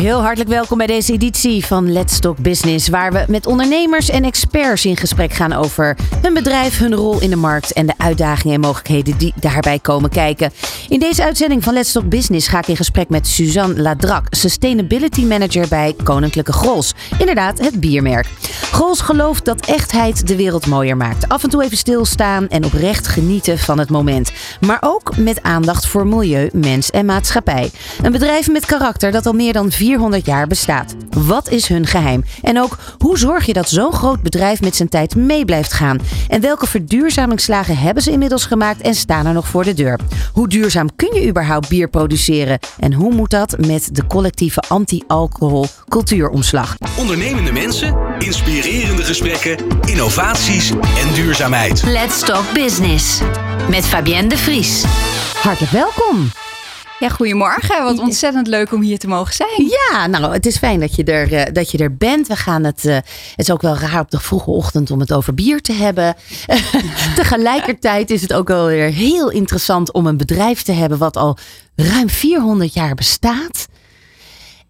Heel hartelijk welkom bij deze editie van Let's Talk Business, waar we met ondernemers en experts in gesprek gaan over hun bedrijf, hun rol in de markt en de uitdagingen en mogelijkheden die daarbij komen kijken. In deze uitzending van Let's Talk Business ga ik in gesprek met Suzanne Ladrak, Sustainability Manager bij Koninklijke Grols. Inderdaad, het biermerk. Grols gelooft dat echtheid de wereld mooier maakt. Af en toe even stilstaan en oprecht genieten van het moment. Maar ook met aandacht voor milieu, mens en maatschappij. Een bedrijf met karakter dat al meer dan 400 jaar bestaat. Wat is hun geheim? En ook hoe zorg je dat zo'n groot bedrijf met zijn tijd mee blijft gaan? En welke verduurzamingsslagen hebben ze inmiddels gemaakt en staan er nog voor de deur? Hoe duurzaam kun je überhaupt bier produceren? En hoe moet dat met de collectieve anti-alcohol cultuuromslag? Ondernemende mensen, inspirerende gesprekken, innovaties en duurzaamheid. Let's Talk Business. Met Fabienne de Vries. Hartelijk welkom. Ja, goedemorgen. Wat ontzettend leuk om hier te mogen zijn. Ja, nou, het is fijn dat je er, eh, dat je er bent. We gaan het. eh, het is ook wel raar op de vroege ochtend om het over bier te hebben. Tegelijkertijd is het ook wel weer heel interessant om een bedrijf te hebben wat al ruim 400 jaar bestaat.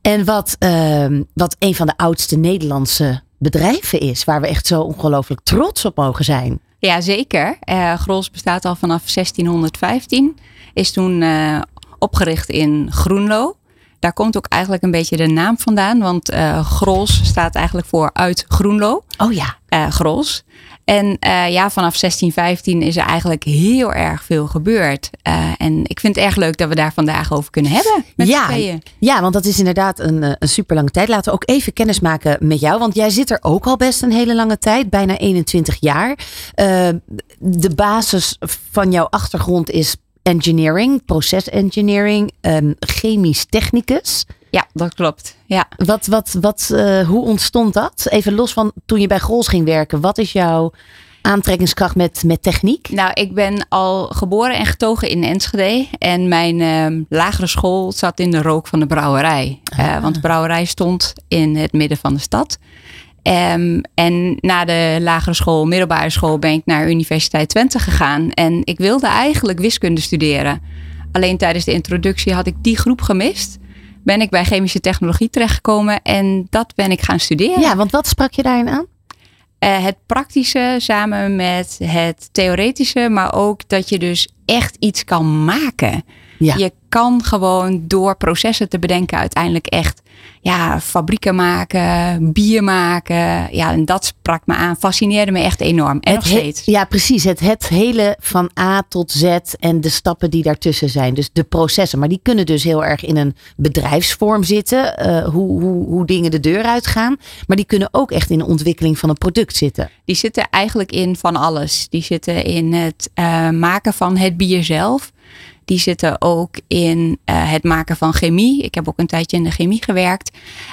En wat, ehm, wat een van de oudste Nederlandse bedrijven is. Waar we echt zo ongelooflijk trots op mogen zijn. Ja, zeker. Eh Grols bestaat al vanaf 1615. Is toen eh, opgericht in Groenlo. Daar komt ook eigenlijk een beetje de naam vandaan. Want eh Grols staat eigenlijk voor uit Groenlo. Oh ja. eh Grols. En eh, ja, vanaf 1615 is er eigenlijk heel erg veel gebeurd. En ik vind het erg leuk dat we daar vandaag over kunnen hebben. Met Ja, tweeën. Ja, want dat is inderdaad een, een super lange tijd. Laten we ook even kennis maken met jou. Want jij zit er ook al best een hele lange tijd, bijna 21 jaar. De basis van jouw achtergrond is engineering, procesengineering, ehm, chemisch technicus. Ja, dat klopt. Ja. Wat, wat, wat, eh, hoe ontstond dat? Even los van toen je bij Grols ging werken. Wat is jouw aantrekkingskracht met, met techniek? Nou, ik ben al geboren en getogen in Enschede. En mijn ehm, lagere school zat in de rook van de brouwerij. Eh, want de brouwerij stond in het midden van de stad. Ehm, en na de lagere school, middelbare school, ben ik naar Universiteit Twente gegaan. En ik wilde eigenlijk wiskunde studeren. Alleen tijdens de introductie had ik die groep gemist. Ben ik bij chemische technologie terechtgekomen en dat ben ik gaan studeren. Ja, want wat sprak je daarin aan? Eh, het praktische samen met het theoretische, maar ook dat je dus echt iets kan maken. Ja. Je kan gewoon door processen te bedenken uiteindelijk echt ja, fabrieken maken, bier maken. Ja, en dat sprak me aan, fascineerde me echt enorm. En nog Het he- steeds. Ja, precies. Het, het hele van A tot Z en de stappen die daartussen zijn. Dus de processen. Maar die kunnen dus heel erg in een bedrijfsvorm zitten. eh, hoe, hoe, hoe dingen de deur uitgaan. Maar die kunnen ook echt in de ontwikkeling van een product zitten. Die zitten eigenlijk in van alles. Die zitten in het eh, maken van het bier zelf. Die zitten ook in eh, het maken van chemie. Ik heb ook een tijdje in de chemie gewerkt.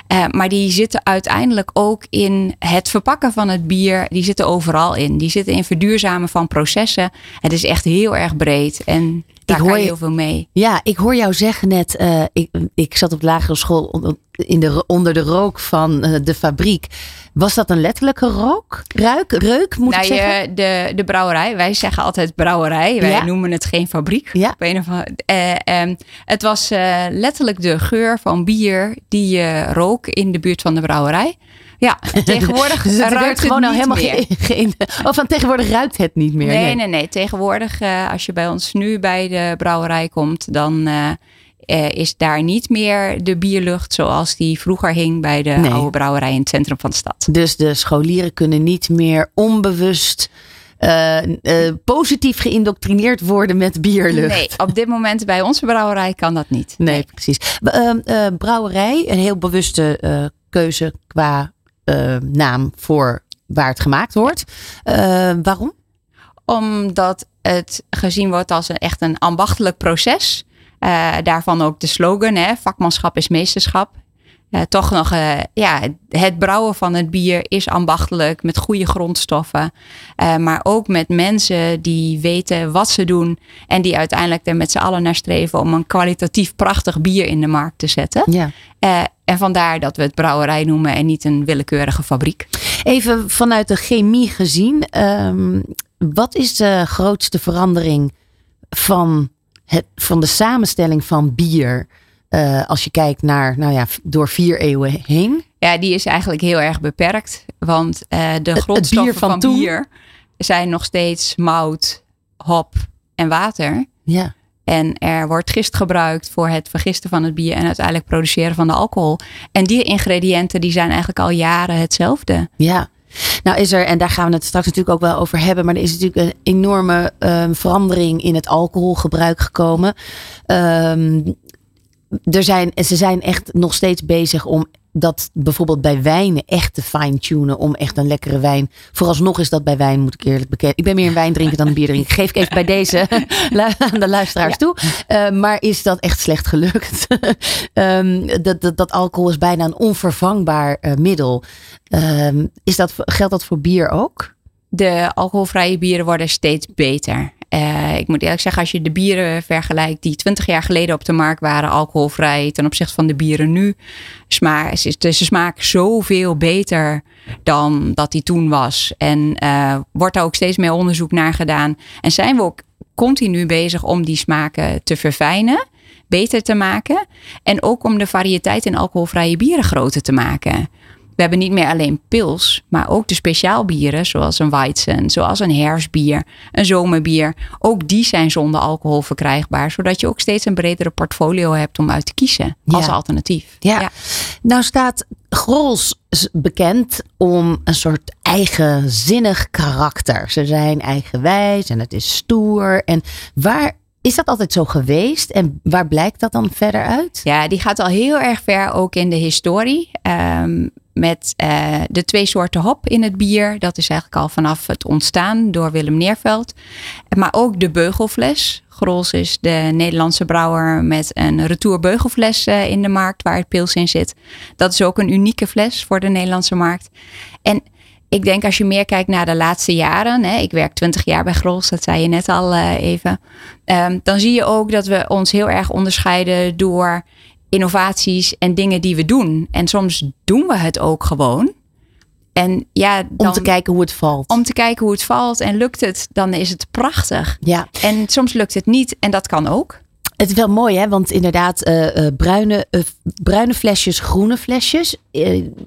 Eh, maar die zitten uiteindelijk ook in het verpakken van het bier. Die zitten overal in. Die zitten in verduurzamen van processen. Het is echt heel erg breed. En daar hoor je heel veel mee. Ja, ik hoor jou zeggen net. eh, ik, ik zat op lagere school in de, onder de rook van eh, de fabriek. Was dat een letterlijke rook? Ruik? Reuk, moet nou, ik zeggen? je, de, de brouwerij, wij zeggen altijd brouwerij. Wij Ja. noemen het geen fabriek. Ja. Op een of andere, eh, ehm, het was letterlijk de geur van bier die je rook in de buurt van de brouwerij. Ja, en tegenwoordig Dus het ruikt het gewoon al niet helemaal meer. geen. oh, van tegenwoordig ruikt het niet meer. Nee, nee, nee. Tegenwoordig, eh, als je bij ons nu bij de brouwerij komt, dan eh, eh, is daar niet meer de bierlucht zoals die vroeger hing bij de Nee. oude brouwerij in het centrum van de stad. Dus de scholieren kunnen niet meer onbewust positief geïndoctrineerd worden met bierlucht. Nee, op dit moment bij onze brouwerij kan dat niet. Nee, precies. Ehm, eh, brouwerij, een heel bewuste keuze qua naam voor waar het gemaakt wordt. Eh, waarom? Omdat het gezien wordt als een, echt een ambachtelijk proces. Eh, daarvan ook de slogan, hè, vakmanschap is meesterschap. Eh, toch nog, eh, ja, het brouwen van het bier is ambachtelijk met goede grondstoffen. Eh, maar ook met mensen die weten wat ze doen. En die uiteindelijk er met z'n allen naar streven om een kwalitatief prachtig bier in de markt te zetten. Ja. En vandaar dat we het brouwerij noemen en niet een willekeurige fabriek. Even vanuit de chemie gezien. ehm, wat is de grootste verandering van, het, van de samenstelling van bier? Eh, als je kijkt naar, nou ja, door vier eeuwen heen. Ja, die is eigenlijk heel erg beperkt. Want eh, de het grondstoffen bier van van, toen? bier zijn nog steeds mout, hop en water. Ja. En er wordt gist gebruikt voor het vergisten van het bier en uiteindelijk produceren van de alcohol. En die ingrediënten die zijn eigenlijk al jaren hetzelfde. Ja. Nou is er, en daar gaan we het straks natuurlijk ook wel over hebben, maar er is natuurlijk een enorme ehm, verandering in het alcoholgebruik gekomen. Ehm, er zijn, ze zijn echt nog steeds bezig om dat bijvoorbeeld bij wijnen echt te fine-tunen. Om echt een lekkere wijn. Vooralsnog is dat bij wijn, moet ik eerlijk bekennen. Ik ben meer een wijndrinker dan een bierdrinker. Geef ik even bij deze aan de luisteraars toe. Eh, maar is dat echt slecht gelukt? Ehm, dat, dat, dat alcohol is bijna een onvervangbaar eh, middel. Ehm, is dat, geldt dat voor bier ook? De alcoholvrije bieren worden steeds beter. Eh, ik moet eerlijk zeggen, als je de bieren vergelijkt die 20 jaar geleden op de markt waren, alcoholvrij, ten opzichte van de bieren nu, sma ze, ze smaken zoveel beter dan dat die toen was. En eh, wordt daar ook steeds meer onderzoek naar gedaan. En zijn we ook continu bezig om die smaken te verfijnen, beter te maken. En ook om de variëteit in alcoholvrije bieren groter te maken. We hebben niet meer alleen pils, maar ook de speciaalbieren, zoals een Weizen, zoals een herfstbier, een zomerbier. Ook die zijn zonder alcohol verkrijgbaar, zodat je ook steeds een bredere portfolio hebt om uit te kiezen als Ja. alternatief. Ja. Nou staat Grols bekend om een soort eigenzinnig karakter. Ze zijn eigenwijs en het is stoer. En waar is dat altijd zo geweest? En waar blijkt dat dan verder uit? Ja, die gaat al heel erg ver ook in de historie. Ehm, met eh, de twee soorten hop in het bier. Dat is eigenlijk al vanaf het ontstaan door Willem Neerveld. Maar ook de beugelfles. Grols is de Nederlandse brouwer met een retour beugelfles eh, in de markt waar het pils in zit. Dat is ook een unieke fles voor de Nederlandse markt. En ik denk als je meer kijkt naar de laatste jaren. Hè, ik werk 20 jaar bij Grols, dat zei je net al eh, even. ehm, dan zie je ook dat we ons heel erg onderscheiden door innovaties en dingen die we doen. En soms doen we het ook gewoon. En ja, dan, Om te kijken hoe het valt. om te kijken hoe het valt. En lukt het, dan is het prachtig. Ja, En soms lukt het niet en dat kan ook. Het is wel mooi hè, want inderdaad eh, eh, bruine, eh, bruine flesjes, groene flesjes.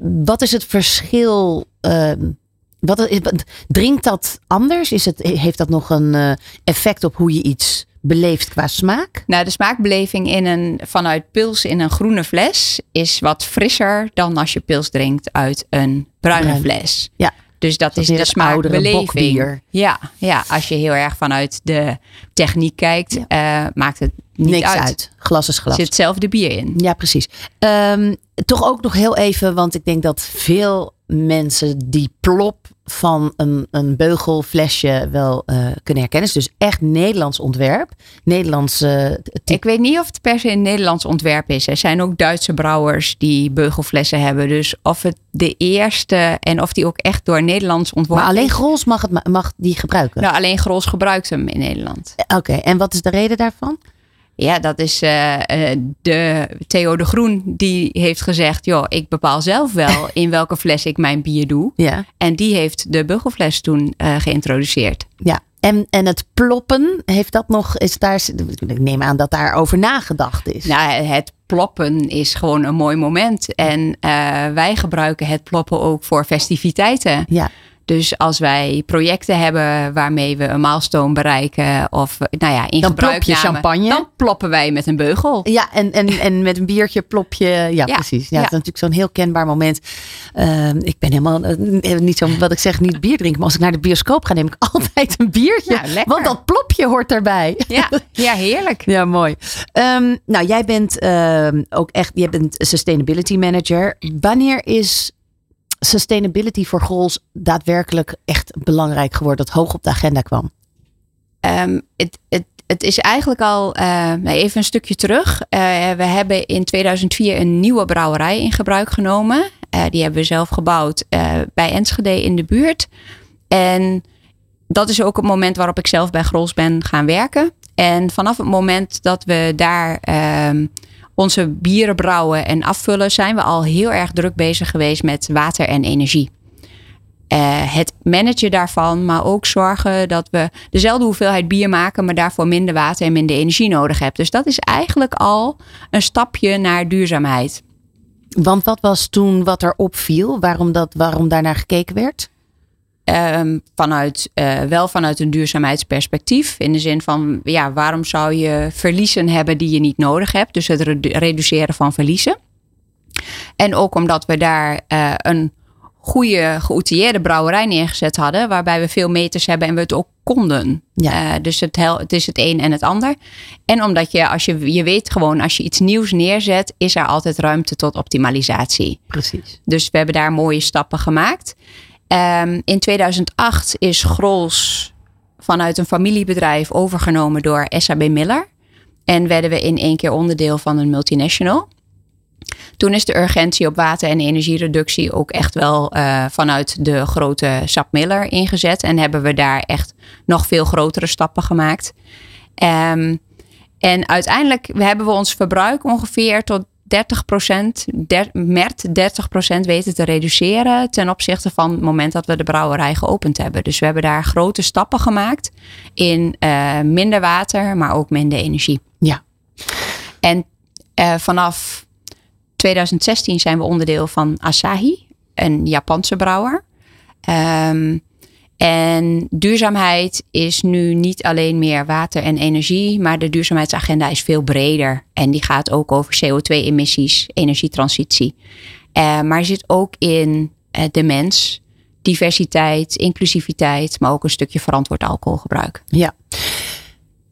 Wat is het verschil? ehm, wat, drinkt dat anders? Is het, heeft dat nog een effect op hoe je iets beleeft qua smaak? Nou, de smaakbeleving in een, vanuit pils in een groene fles is wat frisser dan als je pils drinkt uit een bruine Bruin. fles. Ja. Dus dat Dat is de smaakbeleving. Ja, ja, als je heel erg vanuit de techniek kijkt, eh, maakt het niet Niks uit. uit. Glas is Er glas. zit hetzelfde bier in. Ja, precies. Ehm, toch ook nog heel even, want ik denk dat veel mensen die plop van een, een beugelflesje wel eh, kunnen herkennen. Dus echt Nederlands ontwerp. Nederlands eh. Ik weet niet of het per se een Nederlands ontwerp is. Er zijn ook Duitse brouwers die beugelflessen hebben. Dus of het de eerste en of die ook echt door Nederlands Maar ontworpen alleen is. Grols mag, het, ma- mag die gebruiken. Nou, alleen Grols gebruikt hem in Nederland. Oké, en wat is de reden daarvan? Ja, dat is eh, eh, de Theo de Groen die heeft gezegd... joh, ik bepaal zelf wel in welke fles ik mijn bier doe. Ja. En die heeft de beugelfles toen eh, geïntroduceerd. ja. En, en het ploppen, heeft dat nog, is daar, ik neem aan dat daarover nagedacht is. Nou, het ploppen is gewoon een mooi moment. En wij gebruiken het ploppen ook voor festiviteiten. Ja, Dus als wij projecten hebben waarmee we een milestone bereiken... of nou ja, in Dan plop je champagne. Dan ploppen wij met een beugel. Ja, en, en, en met een biertje plop je. Ja, Ja, precies. Ja, ja. Het is natuurlijk zo'n heel kenbaar moment. Ehm, ik ben helemaal eh, niet zo, wat ik zeg, niet bier drinken. Maar als ik naar de bioscoop ga, neem ik altijd een biertje. Ja, lekker. want dat plopje hoort erbij. Ja, ja heerlijk. Ja, mooi. Ehm, nou, jij bent ehm, ook echt, jij bent sustainability manager. Wanneer is sustainability voor Grols daadwerkelijk echt belangrijk geworden, dat hoog op de agenda kwam? Ehm, het, is eigenlijk al eh, nou, even een stukje terug. Eh, we hebben in 2004 een nieuwe brouwerij in gebruik genomen. Eh, die hebben we zelf gebouwd eh, bij Enschede in de buurt. En dat is ook het moment waarop ik zelf bij Grols ben gaan werken. En vanaf het moment dat we daar ehm, onze bieren brouwen en afvullen, zijn we al heel erg druk bezig geweest met water en energie. eh, het managen daarvan, maar ook zorgen dat we dezelfde hoeveelheid bier maken, maar daarvoor minder water en minder energie nodig hebben. Dus dat is eigenlijk al een stapje naar duurzaamheid. Want wat was toen wat er opviel? Waarom, dat, waarom daarnaar gekeken werd? Ehm, vanuit, uh, wel vanuit een duurzaamheidsperspectief. In de zin van, ja, waarom zou je verliezen hebben die je niet nodig hebt? Dus het reduceren van verliezen. En ook omdat we daar uh, een goede geoutilleerde brouwerij neergezet hadden. Waarbij we veel meters hebben en we het ook konden. Ja. Uh, dus het, het is het een en het ander. En omdat je, als je, je weet gewoon, als je iets nieuws neerzet, is er altijd ruimte tot optimalisatie. Precies. Dus we hebben daar mooie stappen gemaakt. Um, in 2008 is Grols vanuit een familiebedrijf overgenomen door SAB Miller. En werden we in één keer onderdeel van een multinational. Toen is de urgentie op water- en energiereductie ook echt wel uh, vanuit de grote SAP Miller ingezet. En hebben we daar echt nog veel grotere stappen gemaakt. Um, en uiteindelijk hebben we ons verbruik ongeveer tot 30 procent, MERT 30 procent weten te reduceren ten opzichte van het moment dat we de brouwerij geopend hebben. Dus we hebben daar grote stappen gemaakt in uh, minder water, maar ook minder energie. Ja. En uh, vanaf 2016 zijn we onderdeel van Asahi, een Japanse brouwer. Um, en duurzaamheid is nu niet alleen meer water en energie, maar de duurzaamheidsagenda is veel breder. En die gaat ook over CO2-emissies, energietransitie. Uh, maar zit ook in uh, de mens, diversiteit, inclusiviteit, maar ook een stukje verantwoord alcoholgebruik. Ja,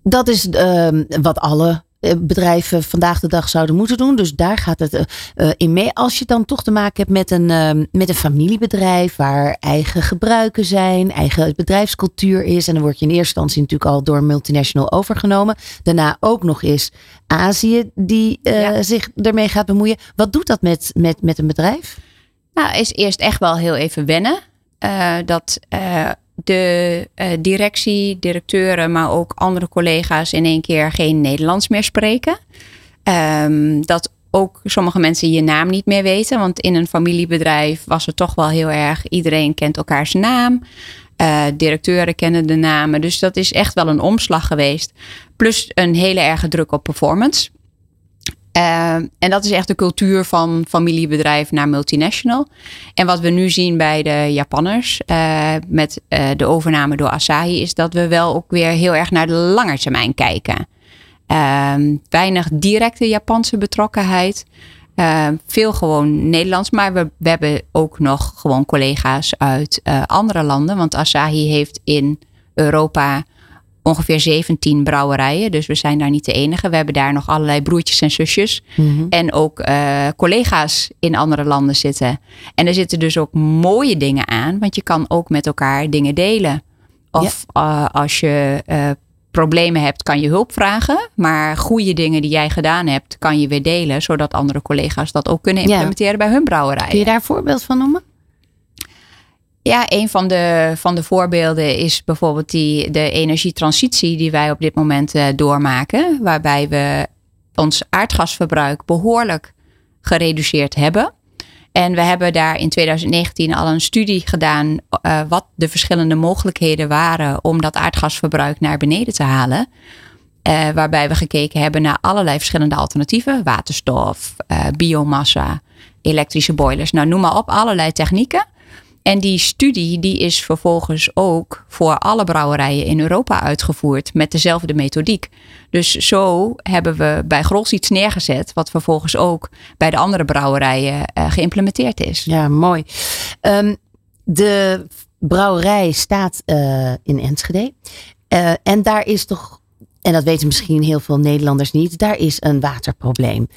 dat is uh, wat alle eh, bedrijven vandaag de dag zouden moeten doen. Dus daar gaat het uh, in mee. Als je dan toch te maken hebt met een, uh, met een familiebedrijf waar eigen gebruiken zijn, eigen bedrijfscultuur is. En dan word je in eerste instantie natuurlijk al door een multinational overgenomen. Daarna ook nog eens Azië die ja. zich ermee gaat bemoeien. Wat doet dat met, met, met een bedrijf? Nou, is eerst echt wel heel even wennen. dat de uh, directie, directeuren, maar ook andere collega's in één keer geen Nederlands meer spreken. Um, dat ook sommige mensen je naam niet meer weten. Want in een familiebedrijf was het toch wel heel erg. Iedereen kent elkaars naam. Uh, directeuren kennen de namen. Dus dat is echt wel een omslag geweest. Plus een hele erge druk op performance. Uh, en dat is echt de cultuur van familiebedrijf naar multinational. En wat we nu zien bij de Japanners uh, met uh, de overname door Asahi, is dat we wel ook weer heel erg naar de lange termijn kijken. Ehm, weinig directe Japanse betrokkenheid. Ehm, veel gewoon Nederlands, maar we, we, hebben ook nog gewoon collega's uit andere landen. Want Asahi heeft in Europa ongeveer 17 brouwerijen. Dus we zijn daar niet de enige. We hebben daar nog allerlei broertjes en zusjes. Mm-hmm. En ook uh, collega's in andere landen zitten. En er zitten dus ook mooie dingen aan. Want je kan ook met elkaar dingen delen. Of ja. uh, als je uh, problemen hebt, kan je hulp vragen. Maar goede dingen die jij gedaan hebt, kan je weer delen. Zodat andere collega's dat ook kunnen implementeren ja. bij hun brouwerij. Kun je daar een voorbeeld van noemen? Ja, een van de, van de voorbeelden is bijvoorbeeld die, de energietransitie die wij op dit moment uh, doormaken. Waarbij we ons aardgasverbruik behoorlijk gereduceerd hebben. En we hebben daar in 2019 al een studie gedaan uh, wat de verschillende mogelijkheden waren om dat aardgasverbruik naar beneden te halen. Uh, waarbij we gekeken hebben naar allerlei verschillende alternatieven. Waterstof, biomassa, elektrische boilers. Nou, noem maar op, allerlei technieken. En die studie die is vervolgens ook voor alle brouwerijen in Europa uitgevoerd met dezelfde methodiek. Dus zo hebben we bij Grols iets neergezet, wat vervolgens ook bij de andere brouwerijen uh, geïmplementeerd is. Ja, mooi. Um, de brouwerij staat uh, in Enschede. Uh, en daar is toch, en dat weten misschien heel veel Nederlanders niet, daar is een waterprobleem.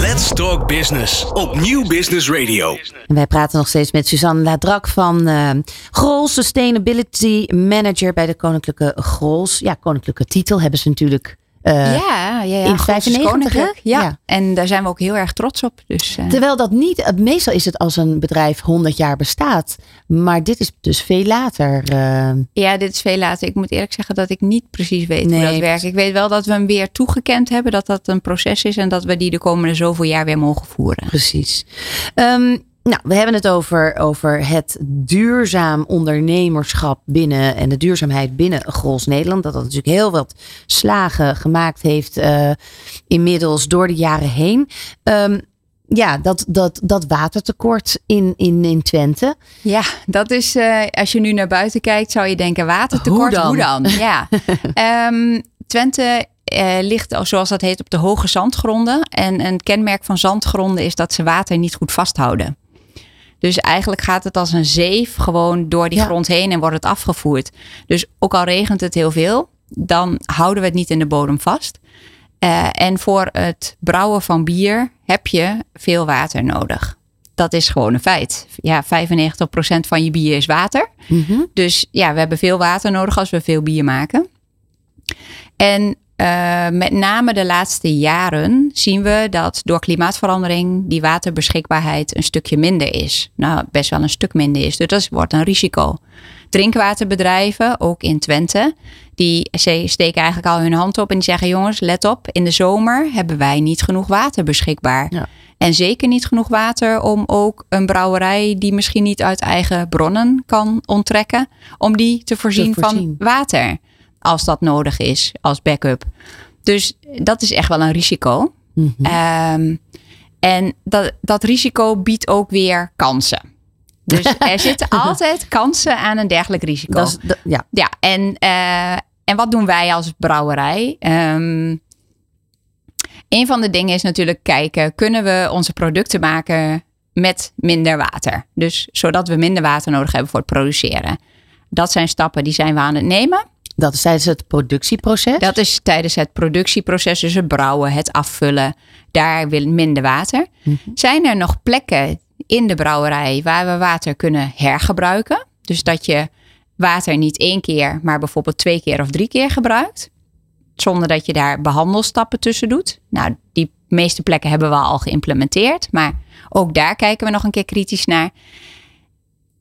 Let's Talk Business op Nieuw Business Radio. Wij praten nog steeds met Suzanne Ladrak van uh, Grols Sustainability Manager bij de Koninklijke Grols. Ja, koninklijke titel hebben ze natuurlijk uh, ja, ja, ja, in 95, ja. ja. en daar zijn we ook heel erg trots op. Dus, uh... Terwijl dat niet, meestal is het als een bedrijf 100 jaar bestaat. Maar dit is dus veel later. Uh... Ja, dit is veel later. Ik moet eerlijk zeggen dat ik niet precies weet nee, hoe dat werkt. Ik weet wel dat we hem weer toegekend hebben, dat dat een proces is. En dat we die de komende zoveel jaar weer mogen voeren. Precies. Um, Nou, we hebben het over, over het duurzaam ondernemerschap binnen en de duurzaamheid binnen Grols Nederland. Dat dat natuurlijk heel wat slagen gemaakt heeft uh, inmiddels door de jaren heen. Um, ja, dat, dat, dat watertekort in, in, in Twente. Ja, dat is, uh, als je nu naar buiten kijkt, zou je denken watertekort. Hoe dan? Hoe dan? Ja. um, Twente uh, ligt, zoals dat heet, op de hoge zandgronden. En een kenmerk van zandgronden is dat ze water niet goed vasthouden. Dus eigenlijk gaat het als een zeef gewoon door die grond heen en wordt het afgevoerd. Dus ook al regent het heel veel, dan houden we het niet in de bodem vast. Uh, en voor het brouwen van bier heb je veel water nodig. Dat is gewoon een feit. Ja, 95% van je bier is water. Mm -hmm. Dus ja, we hebben veel water nodig als we veel bier maken. En uh, met name de laatste jaren zien we dat door klimaatverandering die waterbeschikbaarheid een stukje minder is. Nou, best wel een stuk minder is. Dus dat wordt een risico. Drinkwaterbedrijven, ook in Twente, die steken eigenlijk al hun hand op en die zeggen: jongens, let op, in de zomer hebben wij niet genoeg water beschikbaar. Ja. En zeker niet genoeg water om ook een brouwerij die misschien niet uit eigen bronnen kan onttrekken, om die te voorzien, te voorzien. van water als dat nodig is als backup. Dus dat is echt wel een risico. Mm -hmm. um, en dat, dat risico biedt ook weer kansen. Dus er zitten altijd kansen aan een dergelijk risico. Dat is, ja. ja, en, uh, en wat doen wij als brouwerij? Um, een van de dingen is natuurlijk kijken, kunnen we onze producten maken met minder water? Dus zodat we minder water nodig hebben voor het produceren. Dat zijn stappen die zijn we aan het nemen. Dat is tijdens het productieproces? Dat is tijdens het productieproces, dus het brouwen, het afvullen. Daar wil minder water. Mm -hmm. Zijn er nog plekken in de brouwerij waar we water kunnen hergebruiken? Dus dat je water niet één keer, maar bijvoorbeeld twee keer of drie keer gebruikt. Zonder dat je daar behandelstappen tussen doet. Nou, die meeste plekken hebben we al geïmplementeerd. Maar ook daar kijken we nog een keer kritisch naar.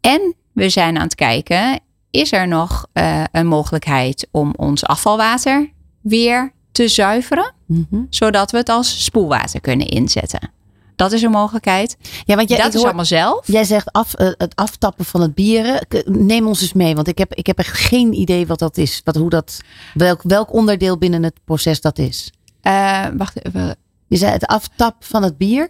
En we zijn aan het kijken, is er nog uh, een mogelijkheid om ons afvalwater weer te zuiveren, mm -hmm. zodat we het als spoelwater kunnen inzetten. Dat is een mogelijkheid. Ja, want jij, dat is hoor, allemaal zelf. Jij zegt af, uh, het aftappen van het bieren. Neem ons eens mee, want ik heb, ik heb echt geen idee wat dat is. Wat, hoe dat, welk, welk onderdeel binnen het proces dat is. Uh, wacht even. Je zei het aftap van het bier?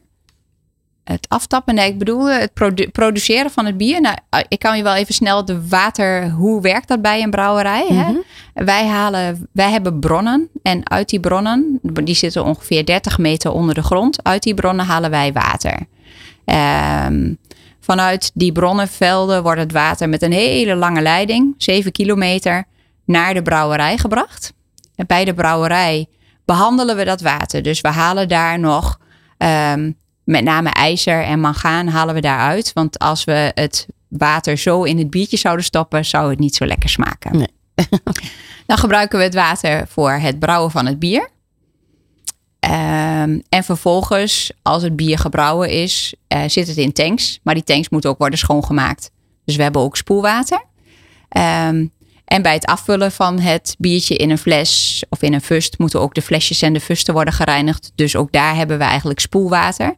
Het aftappen. Nee, ik bedoel het produ produceren van het bier. Nou, ik kan je wel even snel de water. Hoe werkt dat bij een brouwerij? Mm -hmm. hè? Wij halen, wij hebben bronnen en uit die bronnen, die zitten ongeveer 30 meter onder de grond. Uit die bronnen halen wij water. Um, vanuit die bronnenvelden wordt het water met een hele lange leiding, 7 kilometer, naar de brouwerij gebracht. En bij de brouwerij behandelen we dat water. Dus we halen daar nog um, met name ijzer en mangaan halen we daaruit. Want als we het water zo in het biertje zouden stoppen, zou het niet zo lekker smaken. Nee. Dan gebruiken we het water voor het brouwen van het bier. Um, en vervolgens, als het bier gebrouwen is, uh, zit het in tanks. Maar die tanks moeten ook worden schoongemaakt. Dus we hebben ook spoelwater. Um, en bij het afvullen van het biertje in een fles of in een fust moeten ook de flesjes en de fusten worden gereinigd. Dus ook daar hebben we eigenlijk spoelwater.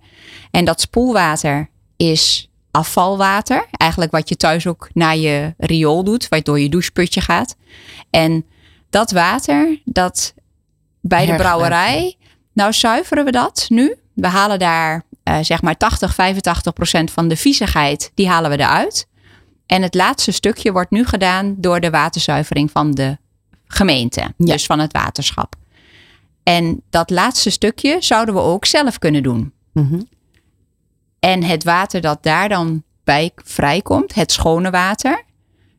En dat spoelwater is afvalwater. Eigenlijk wat je thuis ook naar je riool doet, wat door je doucheputje gaat. En dat water, dat bij de brouwerij, nou zuiveren we dat nu. We halen daar uh, zeg maar 80, 85 procent van de viezigheid, die halen we eruit. En het laatste stukje wordt nu gedaan door de waterzuivering van de gemeente, ja. dus van het waterschap. En dat laatste stukje zouden we ook zelf kunnen doen. Mm -hmm. En het water dat daar dan bij vrijkomt, het schone water,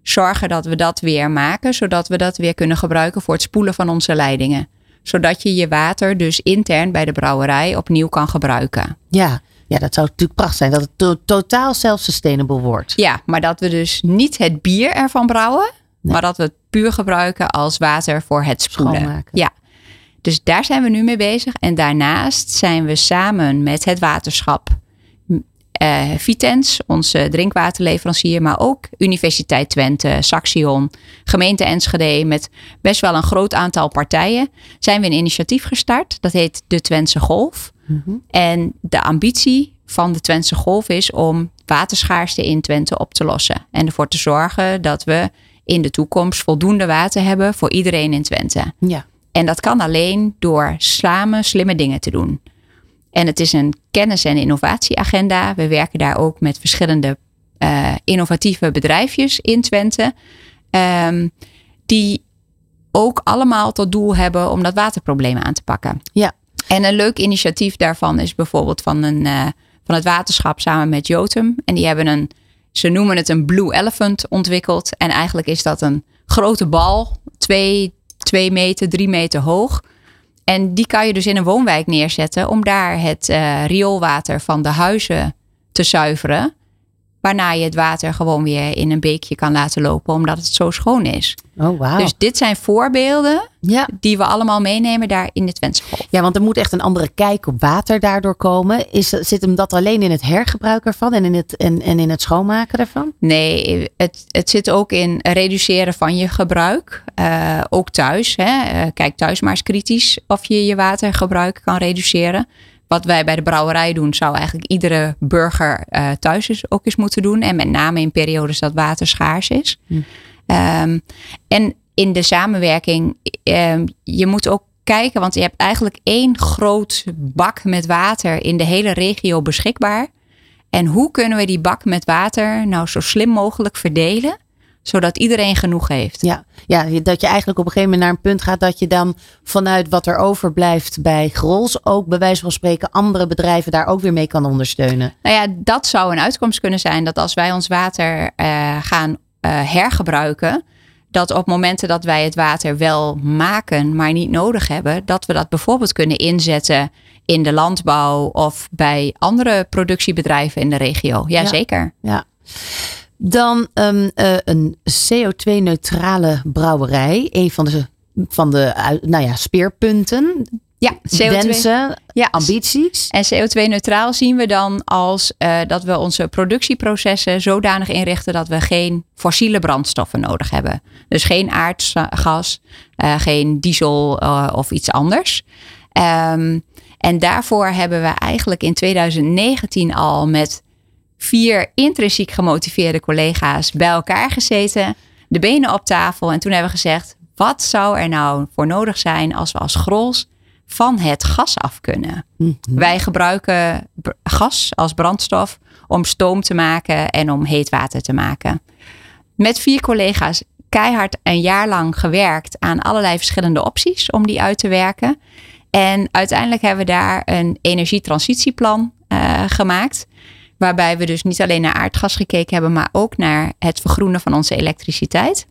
zorgen dat we dat weer maken, zodat we dat weer kunnen gebruiken voor het spoelen van onze leidingen. Zodat je je water dus intern bij de brouwerij opnieuw kan gebruiken. Ja, ja, dat zou natuurlijk prachtig zijn. Dat het to totaal self-sustainable wordt. Ja, maar dat we dus niet het bier ervan brouwen. Nee. Maar dat we het puur gebruiken als water voor het spoelen. Ja. Dus daar zijn we nu mee bezig. En daarnaast zijn we samen met het waterschap uh, Vitens, onze drinkwaterleverancier, maar ook Universiteit Twente, Saxion, gemeente Enschede, met best wel een groot aantal partijen, zijn we een initiatief gestart. Dat heet de Twentse Golf. Mm -hmm. En de ambitie van de Twentse Golf is om waterschaarste in Twente op te lossen. En ervoor te zorgen dat we in de toekomst voldoende water hebben voor iedereen in Twente. Ja. En dat kan alleen door samen slimme dingen te doen. En het is een kennis- en innovatieagenda. We werken daar ook met verschillende uh, innovatieve bedrijfjes in Twente. Um, die ook allemaal tot doel hebben om dat waterprobleem aan te pakken. Ja. En een leuk initiatief daarvan is bijvoorbeeld van, een, uh, van het waterschap samen met Jotum. En die hebben een, ze noemen het een Blue Elephant ontwikkeld. En eigenlijk is dat een grote bal, twee, twee meter, drie meter hoog. En die kan je dus in een woonwijk neerzetten om daar het uh, rioolwater van de huizen te zuiveren. Waarna je het water gewoon weer in een beekje kan laten lopen, omdat het zo schoon is. Oh, wow. Dus dit zijn voorbeelden ja. die we allemaal meenemen daar in de Twentse Golf. Ja, want er moet echt een andere kijk op water daardoor komen. Is, zit hem dat alleen in het hergebruik ervan en in het, en, en in het schoonmaken ervan? Nee, het, het zit ook in reduceren van je gebruik. Uh, ook thuis. Hè. Uh, kijk thuis maar eens kritisch of je je watergebruik kan reduceren wat wij bij de brouwerij doen, zou eigenlijk iedere burger uh, thuis is, ook eens moeten doen. En met name in periodes dat water schaars is. Hm. Um, en in de samenwerking, um, je moet ook kijken, want je hebt eigenlijk één groot bak met water in de hele regio beschikbaar. En hoe kunnen we die bak met water nou zo slim mogelijk verdelen? Zodat iedereen genoeg heeft. Ja, ja, dat je eigenlijk op een gegeven moment naar een punt gaat dat je dan vanuit wat er overblijft bij Grols ook bij wijze van spreken andere bedrijven daar ook weer mee kan ondersteunen. Nou ja, dat zou een uitkomst kunnen zijn dat als wij ons water uh, gaan uh, hergebruiken, dat op momenten dat wij het water wel maken, maar niet nodig hebben, dat we dat bijvoorbeeld kunnen inzetten in de landbouw of bij andere productiebedrijven in de regio. Jazeker. Ja. ja. Dan um, uh, een CO2-neutrale brouwerij. Een van de, van de nou ja, speerpunten. Ja, CO2. Wensen, ja. ambities. En CO2-neutraal zien we dan als uh, dat we onze productieprocessen zodanig inrichten dat we geen fossiele brandstoffen nodig hebben. Dus geen aardgas, uh, geen diesel of iets anders. Um, en daarvoor hebben we eigenlijk in 2019 al met vier intrinsiek gemotiveerde collega's bij elkaar gezeten, de benen op tafel. En toen hebben we gezegd: wat zou er nou voor nodig zijn als we als Grols van het gas af kunnen? Mm -hmm. Wij gebruiken gas als brandstof om stoom te maken en om heet water te maken. Met vier collega's keihard een jaar lang gewerkt aan allerlei verschillende opties om die uit te werken. En uiteindelijk hebben we daar een energietransitieplan uh, gemaakt. Waarbij we dus niet alleen naar aardgas gekeken hebben, maar ook naar het vergroenen van onze elektriciteit.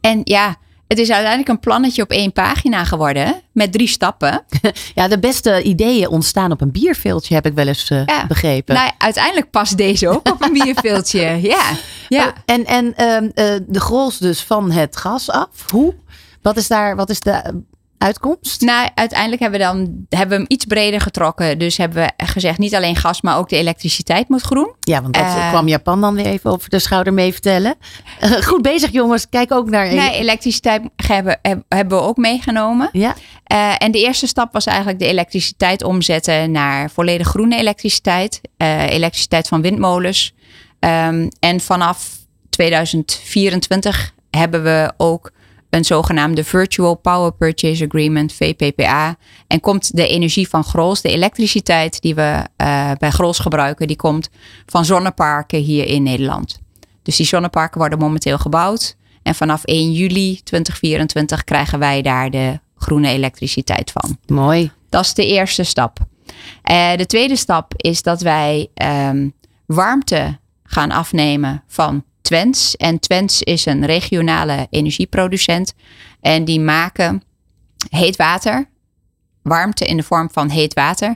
En ja, het is uiteindelijk een plannetje op één pagina geworden met drie stappen. Ja, de beste ideeën ontstaan op een bierveeltje, heb ik wel eens uh, ja. begrepen. Nou, uiteindelijk past deze ook op een bierveeltje. Ja. ja. Oh, en en uh, uh, de grols dus van het gas af. Hoe? Wat is daar, wat is de uitkomst? Nou, uiteindelijk hebben we dan hebben we hem iets breder getrokken. Dus hebben we gezegd niet alleen gas, maar ook de elektriciteit moet groen. Ja, want dat uh, kwam Japan dan weer even over de schouder mee vertellen. Uh, goed bezig jongens, kijk ook naar... Nee, elektriciteit hebben, hebben we ook meegenomen. Ja. Uh, en de eerste stap was eigenlijk de elektriciteit omzetten naar volledig groene elektriciteit. elektriciteit van windmolens. Um, en vanaf 2024 hebben we ook een zogenaamde Virtual Power Purchase Agreement, VPPA. En komt de energie van Grols, de elektriciteit die we uh, bij Grols gebruiken, die komt van zonneparken hier in Nederland. Dus die zonneparken worden momenteel gebouwd. En vanaf 1 juli 2024 krijgen wij daar de groene elektriciteit van. Mooi. Dat is de eerste stap. Uh, de tweede stap is dat wij um, warmte gaan afnemen van Twents. En Twents is een regionale energieproducent. En die maken heet water, warmte in de vorm van heet water.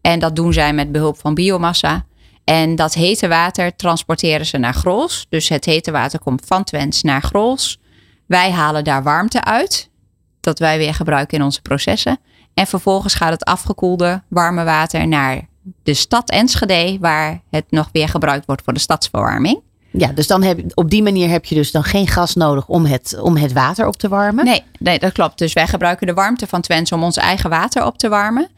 En dat doen zij met behulp van biomassa. En dat hete water transporteren ze naar Grols. Dus het hete water komt van Twents naar Grols. Wij halen daar warmte uit, dat wij weer gebruiken in onze processen. En vervolgens gaat het afgekoelde warme water naar de stad Enschede, waar het nog weer gebruikt wordt voor de stadsverwarming. Ja, dus dan heb, op die manier heb je dus dan geen gas nodig om het, om het water op te warmen. Nee, nee, dat klopt. Dus wij gebruiken de warmte van Twente om ons eigen water op te warmen.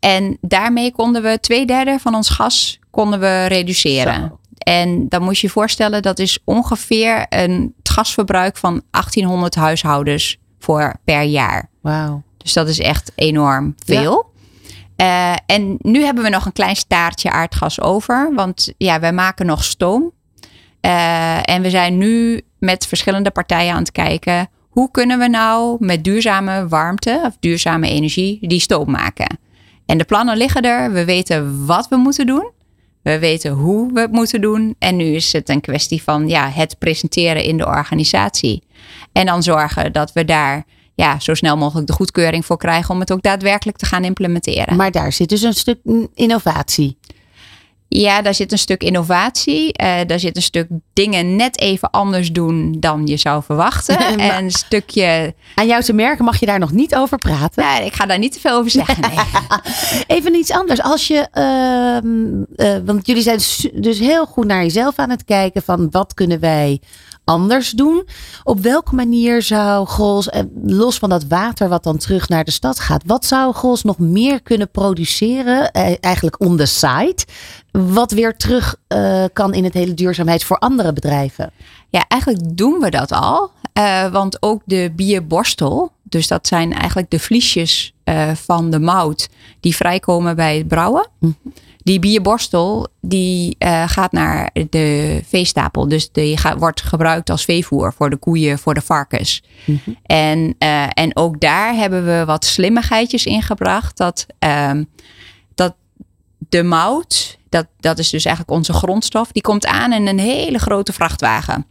En daarmee konden we twee derde van ons gas konden we reduceren. Zo. En dan moet je je voorstellen, dat is ongeveer een gasverbruik van 1800 huishoudens voor per jaar. Wauw. Dus dat is echt enorm veel. Eh, en nu hebben we nog een klein staartje aardgas over. Want ja, wij maken nog stoom. Eh, en we zijn nu met verschillende partijen aan het kijken. Hoe kunnen we nou met duurzame warmte of duurzame energie die stoom maken? En de plannen liggen er. We weten wat we moeten doen. We weten hoe we het moeten doen. En nu is het een kwestie van ja, het presenteren in de organisatie. En dan zorgen dat we daar ja, zo snel mogelijk de goedkeuring voor krijgen om het ook daadwerkelijk te gaan implementeren. Maar daar zit dus een stuk innovatie. Ja, daar zit een stuk innovatie. eh, daar zit een stuk dingen net even anders doen dan je zou verwachten. En een stukje. Aan jou te merken mag je daar nog niet over praten. Nou, ik ga daar niet te veel over zeggen. Nee. Even iets anders. Als je, ehm, eh, want jullie zijn dus heel goed naar jezelf aan het kijken van wat kunnen wij anders doen. Op welke manier zou Grols, eh, los van dat water wat dan terug naar de stad gaat, wat zou Grols nog meer kunnen produceren, eh, eigenlijk on the side, wat weer terug eh, kan in het hele duurzaamheid voor andere bedrijven? Ja, eigenlijk doen we dat al. Want ook de bierborstel, dus dat zijn eigenlijk de vliesjes van de mout die vrijkomen bij het brouwen. Die bierborstel die eh, gaat naar de veestapel. Dus die gaat, wordt gebruikt als veevoer voor de koeien, voor de varkens. en, eh, en ook daar hebben we wat slimmigheidjes in gebracht. Dat, ehm, dat de mout, dat, dat is dus eigenlijk onze grondstof, die komt aan in een hele grote vrachtwagen.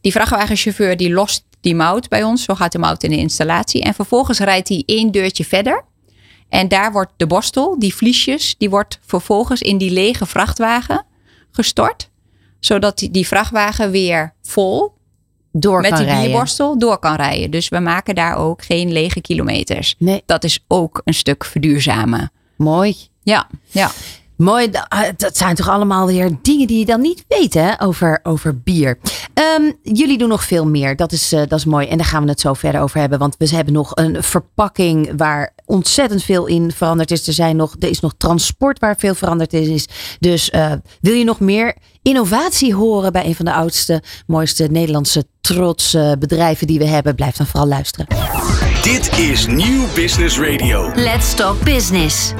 Die vrachtwagenchauffeur die lost die mout bij ons, zo gaat de mout in de installatie. En vervolgens rijdt hij één deurtje verder. En daar wordt de borstel, die vliesjes, die wordt vervolgens in die lege vrachtwagen gestort. Zodat die, die vrachtwagen weer vol Door met die bierborstel door kan rijden. Dus we maken daar ook geen lege kilometers. Nee, Dat is ook een stuk verduurzamen. mooi. Ja, ja. Mooi, ah, dat zijn toch allemaal weer dingen die je dan niet weet hè, over, over bier. Ehm, jullie doen nog veel meer, dat is, eh, dat is mooi. En daar gaan we het zo verder over hebben. Want we hebben nog een verpakking waar ontzettend veel in veranderd is. Er, zijn nog, er is nog transport waar veel veranderd in is. Dus eh, wil je nog meer innovatie horen bij een van de oudste, mooiste Nederlandse trots eh, bedrijven die we hebben? Blijf dan vooral luisteren. Dit is Nieuw Business Radio. Let's Talk Business.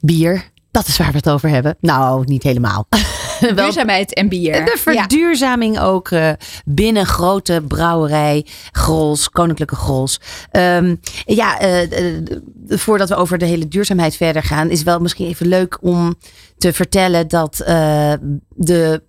Bier, dat is waar we het over hebben. Nou, niet helemaal. Duurzaamheid en bier. De Ja. verduurzaming ook eh, binnen grote brouwerij, Grols, Koninklijke Grols. Ehm, ja, eh, eh, voordat we over de hele duurzaamheid verder gaan, is wel misschien even leuk om te vertellen dat, de,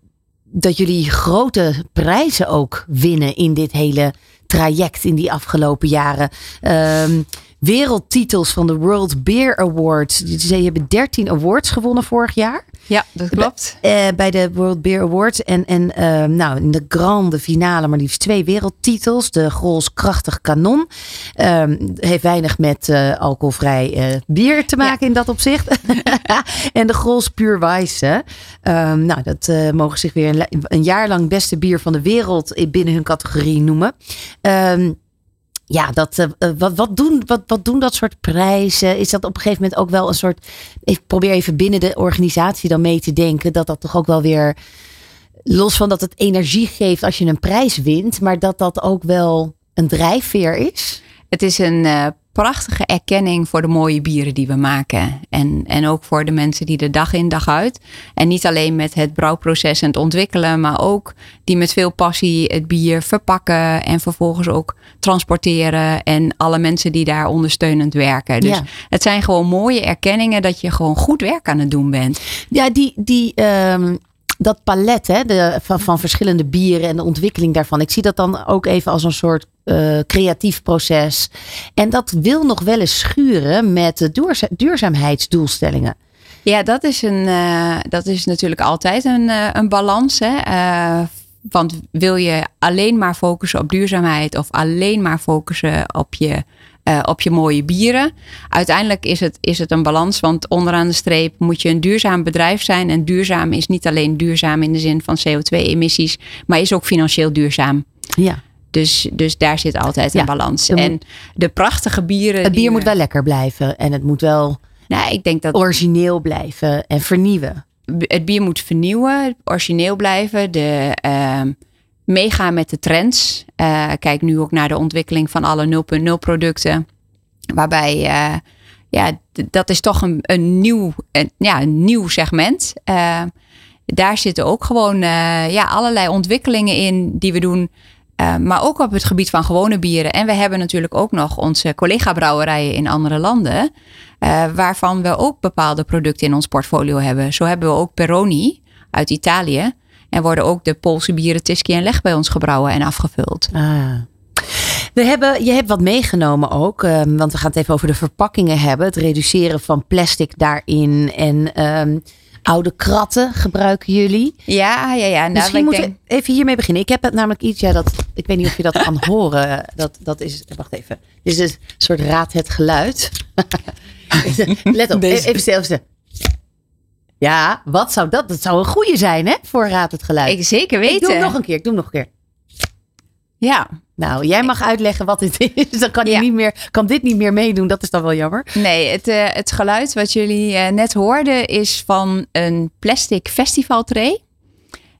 dat jullie grote prijzen ook winnen in dit hele traject in die afgelopen jaren. Ehm, wereldtitels van de World Beer Awards. Ze hebben 13 awards gewonnen vorig jaar. Ja, dat klopt. Eh, bij de World Beer Awards. En, en eh, nou, in de grande finale maar liefst twee wereldtitels. De Grols Krachtig Kanon. Ehm, heeft weinig met eh, alcoholvrij eh, bier te maken in dat opzicht. en de Grols Puur Weisse. Ehm, nou, dat eh, mogen zich weer een, een jaar lang beste bier van de wereld in- binnen hun categorie noemen. Ehm, ja, dat, eh, eh, wat, wat, doen, wat, wat doen dat soort prijzen? Is dat op een gegeven moment ook wel een soort. Ik probeer even binnen de organisatie dan mee te denken. Dat dat toch ook wel weer. Los van dat het energie geeft als je een prijs wint. Maar dat dat ook wel een drijfveer is. Het is een eh, prachtige erkenning voor de mooie bieren die we maken. En, en ook voor de mensen die er dag in dag uit. En niet alleen met het brouwproces en het ontwikkelen, maar ook die met veel passie het bier verpakken en vervolgens ook transporteren. En alle mensen die daar ondersteunend werken. Dus Ja. het zijn gewoon mooie erkenningen dat je gewoon goed werk aan het doen bent. Ja, die, die, ehm, dat palet hè, de, van, van verschillende bieren en de ontwikkeling daarvan. Ik zie dat dan ook even als een soort eh, creatief proces. En dat wil nog wel eens schuren met duurza- duurzaamheidsdoelstellingen. Ja, dat is, een, eh, dat is natuurlijk altijd een, eh, een balans. Hè? Want wil je alleen maar focussen op duurzaamheid of alleen maar focussen op je eh, op je mooie bieren. Uiteindelijk is het, is het een balans, want onderaan de streep moet je een duurzaam bedrijf zijn. En duurzaam is niet alleen duurzaam in de zin van CO2-emissies, maar is ook financieel duurzaam. Ja. Dus, dus daar zit altijd Ja, een balans. En de prachtige bieren. Het bier moet wel lekker blijven en het moet wel Nou, ik denk dat origineel blijven en vernieuwen. het bier moet vernieuwen, origineel blijven, de, ehm, meegaan met de trends. Eh, kijk nu ook naar de ontwikkeling van alle 0.0 producten. Waarbij, eh, ja, dat is toch een, een, nieuw, een, ja, een nieuw segment. Eh, daar zitten ook gewoon ja, allerlei ontwikkelingen in die we doen. Maar ook op het gebied van gewone bieren. En we hebben natuurlijk ook nog onze collega-brouwerijen in andere landen. waarvan we ook bepaalde producten in ons portfolio hebben. Zo hebben we ook Peroni uit Italië. En worden ook de Poolse bieren Tiski en Leg bij ons gebrouwen en afgevuld. Ah. We hebben, je hebt wat meegenomen ook, ehm, want we gaan het even over de verpakkingen hebben. Het reduceren van plastic daarin en ehm, oude kratten gebruiken jullie. Ja, ja, ja. Nou, Misschien moeten denk, we even hiermee beginnen. Ik heb het namelijk iets, ja, dat, ik weet niet of je dat kan horen. Dat, dat is, wacht even. Dit is een soort raad het geluid. Let op, Deze- even zelfs. Ja, wat zou dat? Dat zou een goede zijn, hè? Voor raad het geluid. ik zeker Ik doe weten. hem nog een keer. Ik doe hem nog een keer. Ja, Nou, jij mag uitleggen wat dit is. Dan kan, Ja. niet meer, kan dit niet meer meedoen. Dat is dan wel jammer. Nee, het, eh, het geluid wat jullie eh, net hoorden is van een plastic festivaltray.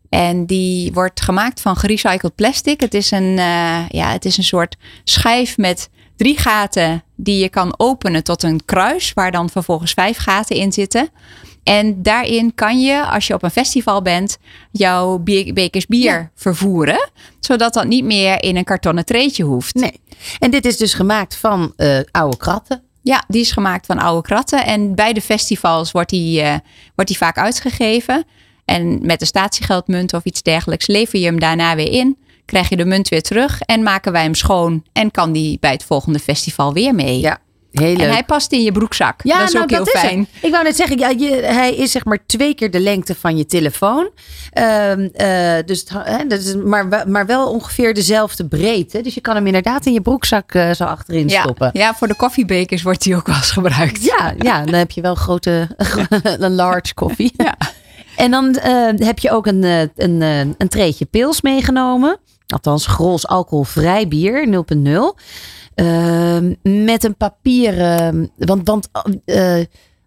En die wordt gemaakt van gerecycled plastic. Het is een, eh, ja, het is een soort schijf met drie gaten die je kan openen tot een kruis, waar dan vervolgens vijf gaten in zitten. En daarin kan je, als je op een festival bent, jouw be- bekers bier Ja. vervoeren. Zodat dat niet meer in een kartonnen treetje hoeft. Nee. En dit is dus gemaakt van eh, oude kratten. Ja, die is gemaakt van oude kratten. En bij de festivals wordt die, eh, wordt die vaak uitgegeven. En met een statiegeldmunt of iets dergelijks lever je hem daarna weer in. Krijg je de munt weer terug en maken wij hem schoon. En kan die bij het volgende festival weer mee. Ja, heel leuk. En hij past in je broekzak. ja, dat is nou, ook heel fijn. Ik wou net zeggen, ja, je, hij is zeg maar twee keer de lengte van je telefoon. Ehm, eh, dus hè, dat is, maar, wel- maar wel ongeveer dezelfde breedte. Dus je kan hem inderdaad in je broekzak eh, zo achterin Ja, stoppen. ja, voor de koffiebekers wordt die ook wel eens gebruikt. Ja, ja, dan heb je wel grote, een large koffie. Ja. En dan eh, heb je ook een, een, een treetje pils meegenomen. Althans, Grols alcoholvrij bier, 0.0. Ehm, met een papieren. Want, want eh,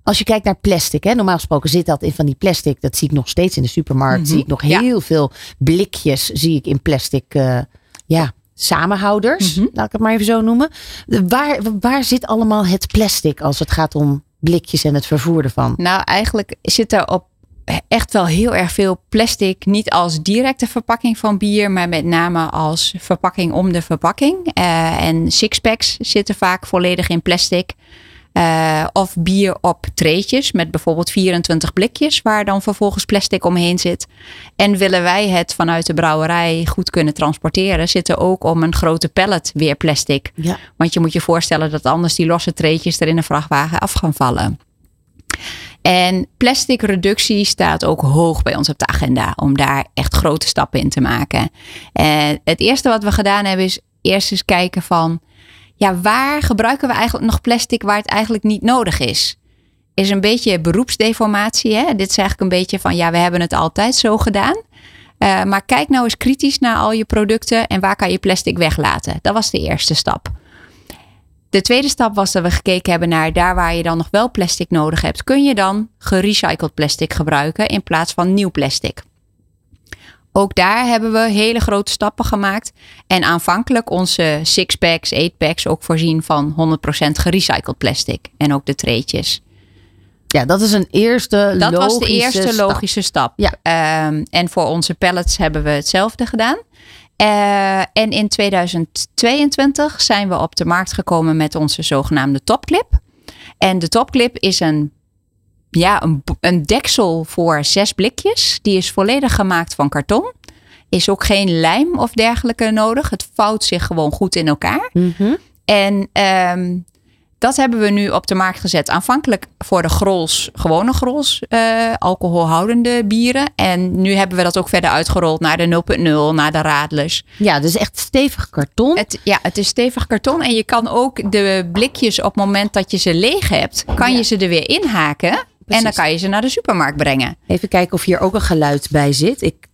als je kijkt naar plastic, hè, normaal gesproken zit dat in van die plastic. Dat zie ik nog steeds in de supermarkt. Mhm, Zie ik nog ja. heel veel blikjes zie ik in plastic. eh, ja, samenhouders, Mhm. laat ik het maar even zo noemen. Waar, waar zit allemaal het plastic als het gaat om blikjes en het vervoer ervan? Nou, eigenlijk zit er op echt wel heel erg veel plastic. Niet als directe verpakking van bier, maar met name als verpakking om de verpakking. Eh, en sixpacks zitten vaak volledig in plastic. Eh, of bier op treetjes met bijvoorbeeld 24 blikjes, waar dan vervolgens plastic omheen zit. En willen wij het vanuit de brouwerij goed kunnen transporteren, zit er ook om een grote pallet weer plastic. Ja. Want je moet je voorstellen dat anders die losse treetjes er in een vrachtwagen af gaan vallen. En plastic reductie staat ook hoog bij ons op de agenda om daar echt grote stappen in te maken. En het eerste wat we gedaan hebben is eerst eens kijken van, ja, waar gebruiken we eigenlijk nog plastic waar het eigenlijk niet nodig is? Is een beetje beroepsdeformatie. Hè? Dit is eigenlijk een beetje van, ja, we hebben het altijd zo gedaan. Eh, maar kijk nou eens kritisch naar al je producten en waar kan je plastic weglaten. Dat was de eerste stap. De tweede stap was dat we gekeken hebben naar daar waar je dan nog wel plastic nodig hebt. Kun je dan gerecycled plastic gebruiken in plaats van nieuw plastic? Ook daar hebben we hele grote stappen gemaakt. En aanvankelijk onze sixpacks, eightpacks ook voorzien van 100% gerecycled plastic. En ook de treetjes. Ja, dat is een eerste Dat was de logische eerste stap. logische stap. Ja. Ehm, en voor onze pallets hebben we hetzelfde gedaan. Eh, en in 2022 zijn we op de markt gekomen met onze zogenaamde topclip. En de topclip is een, ja, een, een deksel voor zes blikjes. Die is volledig gemaakt van karton. Is ook geen lijm of dergelijke nodig. Het vouwt zich gewoon goed in elkaar. Mhm. En ehm, Dat hebben we nu op de markt gezet. Aanvankelijk voor de grols, gewone grols, uh, alcoholhoudende bieren. En nu hebben we dat ook verder uitgerold naar de 0.0, naar de radlers. Ja, dus echt stevig karton. Het, ja, het is stevig karton. En je kan ook de blikjes op het moment dat je ze leeg hebt, kan je ze er weer inhaken. En dan kan je ze naar de supermarkt brengen. Even kijken of hier ook een geluid bij zit. Ik